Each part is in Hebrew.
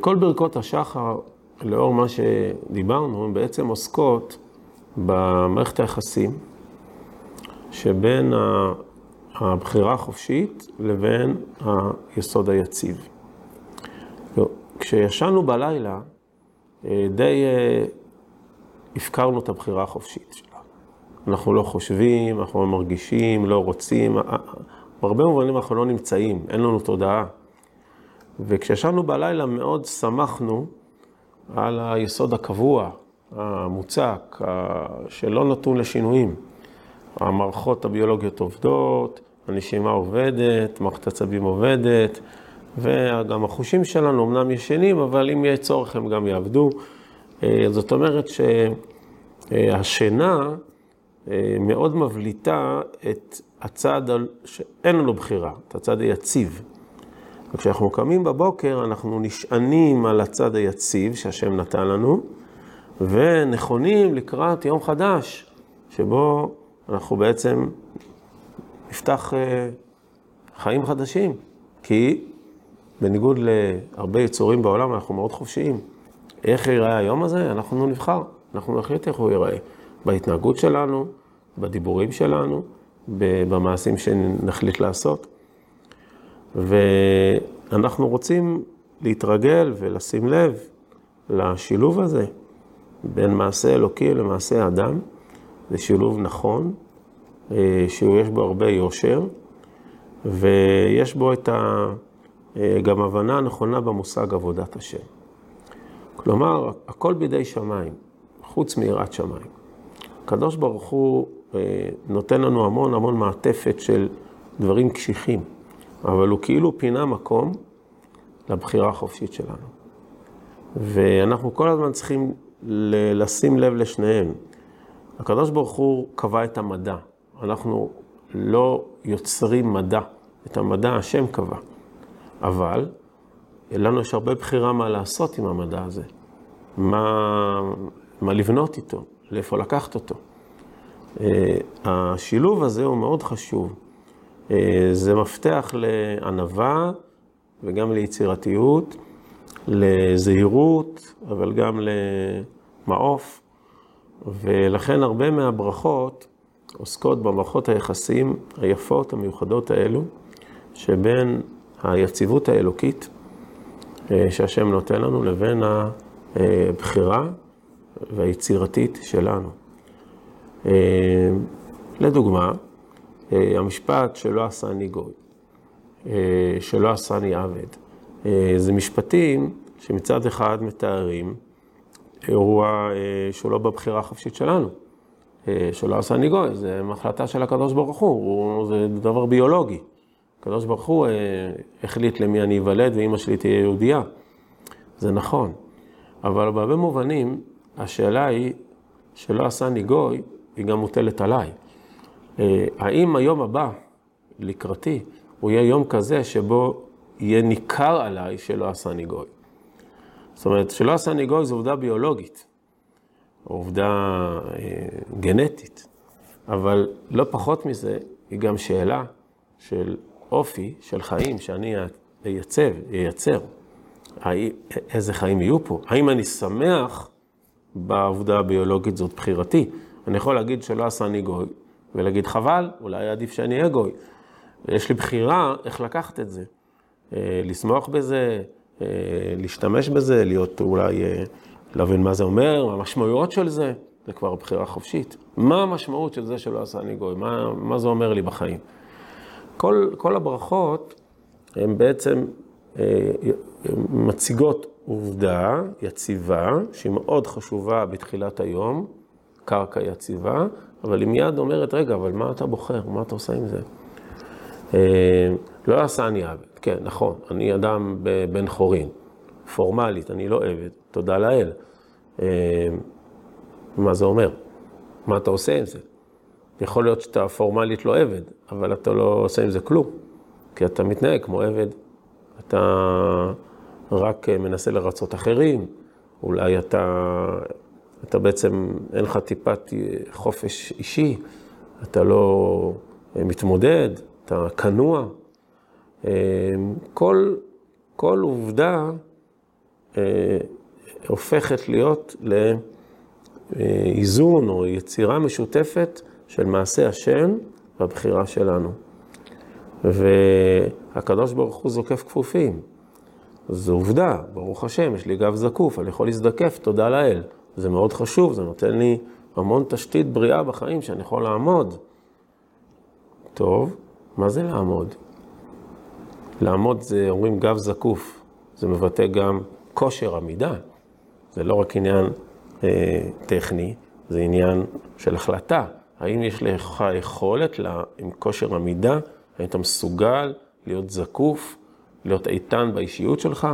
כל ברכות השחר, לאור מה שדיברנו, הן בעצם עוסקות במערכת היחסים שבין הבחירה החופשית לבין היסוד היציב. כשישנו בלילה, אה, די אה, הפקרנו את הבחירה החופשית שלנו. אנחנו לא חושבים, אנחנו לא מרגישים, לא רוצים, בהרבה מובנים אנחנו לא נמצאים, אין לנו תודעה. וכשישנו בלילה מאוד שמחנו על היסוד הקבוע, המוצק, שלא נתון לשינויים. המערכות הביולוגיות עובדות, הנשימה עובדת, מערכת עצבים עובדת, וגם החושים שלנו אמנם ישנים, אבל אם יהיה צורך הם גם יעבדו. אה, זאת אומרת שהשינה אה, מאוד מבליטה את הצד שאין לנו בחירה, את הצד היציב. וכשאנחנו קמים בבוקר, אנחנו נשענים על הצד היציב שהשם נתן לנו, ונכונים לקראת יום חדש, שבו אנחנו בעצם נפתח אה, חיים חדשים. כי בניגוד להרבה יצורים בעולם, אנחנו מאוד חופשיים. איך ייראה היום הזה? אנחנו נבחר, אנחנו נחליט איך הוא ייראה. בהתנהגות שלנו, בדיבורים שלנו, במעשים שנחליט לעשות. ואנחנו רוצים להתרגל ולשים לב לשילוב הזה בין מעשה אלוקי למעשה אדם. זה שילוב נכון, אה, שיש בו הרבה יושר, ויש בו את ה... אה, גם הבנה נכונה במושג עבודת השם. כלומר, הכל בידי שמיים, חוץ מיראת שמיים. הקדוש ברוך הוא אה, נותן לנו המון המון מעטפת של דברים קשיחים, אבל הוא כאילו פינה מקום לבחירה החופשית שלנו. ואנחנו כל הזמן צריכים לשים לב לשניהם. הקדוש ברוך הוא קבע את המדע, אנחנו לא יוצרים מדע, את המדע השם קבע. אבל לנו יש הרבה בחירה מה לעשות עם המדע הזה, מה, מה לבנות איתו, לאיפה לקחת אותו. אה, השילוב הזה הוא מאוד חשוב. אה, זה מפתח לענווה וגם ליצירתיות, לזהירות, אבל גם למעוף. ולכן הרבה מהברכות עוסקות במערכות היחסים היפות, המיוחדות האלו, שבין היציבות האלוקית אה, שהשם נותן לנו לבין הבחירה והיצירתית שלנו. אה, לדוגמה, המשפט שלא עשני גוי, שלא עשני עבד, זה משפטים שמצד אחד מתארים אירוע שהוא לא בבחירה החופשית שלנו. שלא עשני גוי, זה החלטה של הקדוש ברוך הוא, זה דבר ביולוגי. הקדוש ברוך הוא אה, החליט למי אני אוולד ואימא שלי תהיה יהודייה. זה נכון. אבל בהרבה מובנים, השאלה היא, שלא עשני גוי, היא גם מוטלת עליי. אה, האם היום הבא, לקראתי, הוא יהיה יום כזה שבו יהיה ניכר עליי שלא עשני גוי? זאת אומרת, שלא עשני גוי זו עובדה ביולוגית, עובדה אה, גנטית, אבל לא פחות מזה, היא גם שאלה של אופי של חיים שאני אייצב, אייצר, איזה חיים יהיו פה? האם אני שמח בעובדה הביולוגית, זאת בחירתי. אני יכול להגיד שלא עשני גוי, ולהגיד חבל, אולי עדיף שאני אהיה גוי. יש לי בחירה איך לקחת את זה. אה, לשמוח בזה, אה, להשתמש בזה, להיות אולי, אה, להבין מה זה אומר, מה המשמעויות של זה, זה כבר בחירה חופשית. מה המשמעות של זה שלא עשני גוי? מה, מה זה אומר לי בחיים? כל, כל הברכות הן בעצם מציגות עובדה יציבה, שהיא מאוד חשובה בתחילת היום, קרקע יציבה, אבל היא מיד אומרת, רגע, אבל מה אתה בוחר? מה אתה עושה עם זה? אה, לא עשה אני עבד, כן, נכון, אני אדם בן חורין, פורמלית, אני לא עבד, תודה לאל. אה, מה זה אומר? מה אתה עושה עם זה? יכול להיות שאתה פורמלית לא עבד, אבל אתה לא עושה עם זה כלום, כי אתה מתנהג כמו עבד. אתה רק מנסה לרצות אחרים, אולי אתה, אתה בעצם, אין לך טיפת חופש אישי, אתה לא מתמודד, אתה כנוע. כל, כל עובדה הופכת להיות לאיזון או יצירה משותפת של מעשה השם והבחירה שלנו. והקדוש ברוך הוא זוקף כפופים. זו עובדה, ברוך השם, יש לי גב זקוף, אני יכול להזדקף, תודה לאל. זה מאוד חשוב, זה נותן לי המון תשתית בריאה בחיים שאני יכול לעמוד. טוב, מה זה לעמוד? לעמוד זה, אומרים, גב זקוף. זה מבטא גם כושר עמידה. זה לא רק עניין אה, טכני, זה עניין של החלטה. האם יש לך יכולת לה, עם כושר עמידה, האם אתה מסוגל להיות זקוף, להיות איתן באישיות שלך,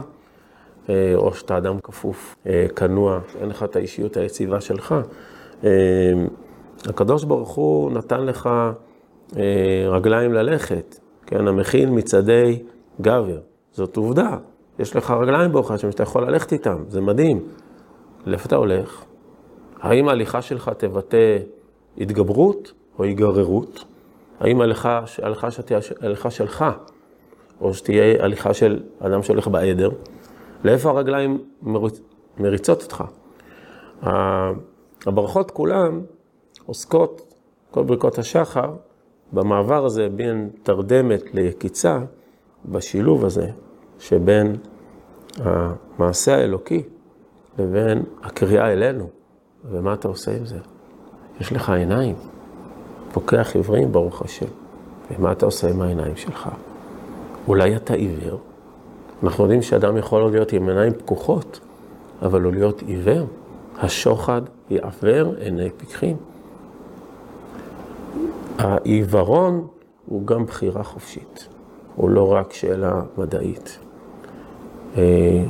או שאתה אדם כפוף, אה, כנוע, אין לך את האישיות היציבה שלך. אה, הקדוש ברוך הוא נתן לך רגליים ללכת, כן, המכין מצעדי גבר, זאת עובדה. יש לך רגליים ברוך השם שאתה יכול ללכת איתם, זה מדהים. לאיפה אתה הולך? האם ההליכה שלך תבטא התגברות או היגררות? האם ההליכה, שלך, או שתהיה הליכה של אדם שהולך בעדר? לאיפה הרגליים מריצות אותך? הברכות כולן עוסקות, כל ברכות השחר, במעבר הזה בין תרדמת ליקיצה, בשילוב הזה שבין המעשה האלוקי לבין הקריאה אלינו. ומה אתה עושה עם זה? יש לך עיניים, פוקח עיוורים, ברוך השם. ומה אתה עושה עם העיניים שלך? אולי אתה עיוור? אנחנו יודעים שאדם יכול להיות עם עיניים פקוחות, אבל לא להיות עיוור. השוחד יעוור עיני פיקחים. העיוורון הוא גם בחירה חופשית, הוא לא רק שאלה מדעית. אה,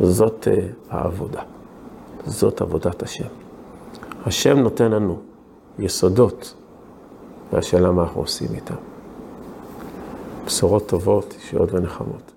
זאת אה, העבודה, זאת עבודת השם. השם נותן לנו יסודות, והשאלה מה אנחנו עושים איתם. בשורות טובות, אישיות ונחמות.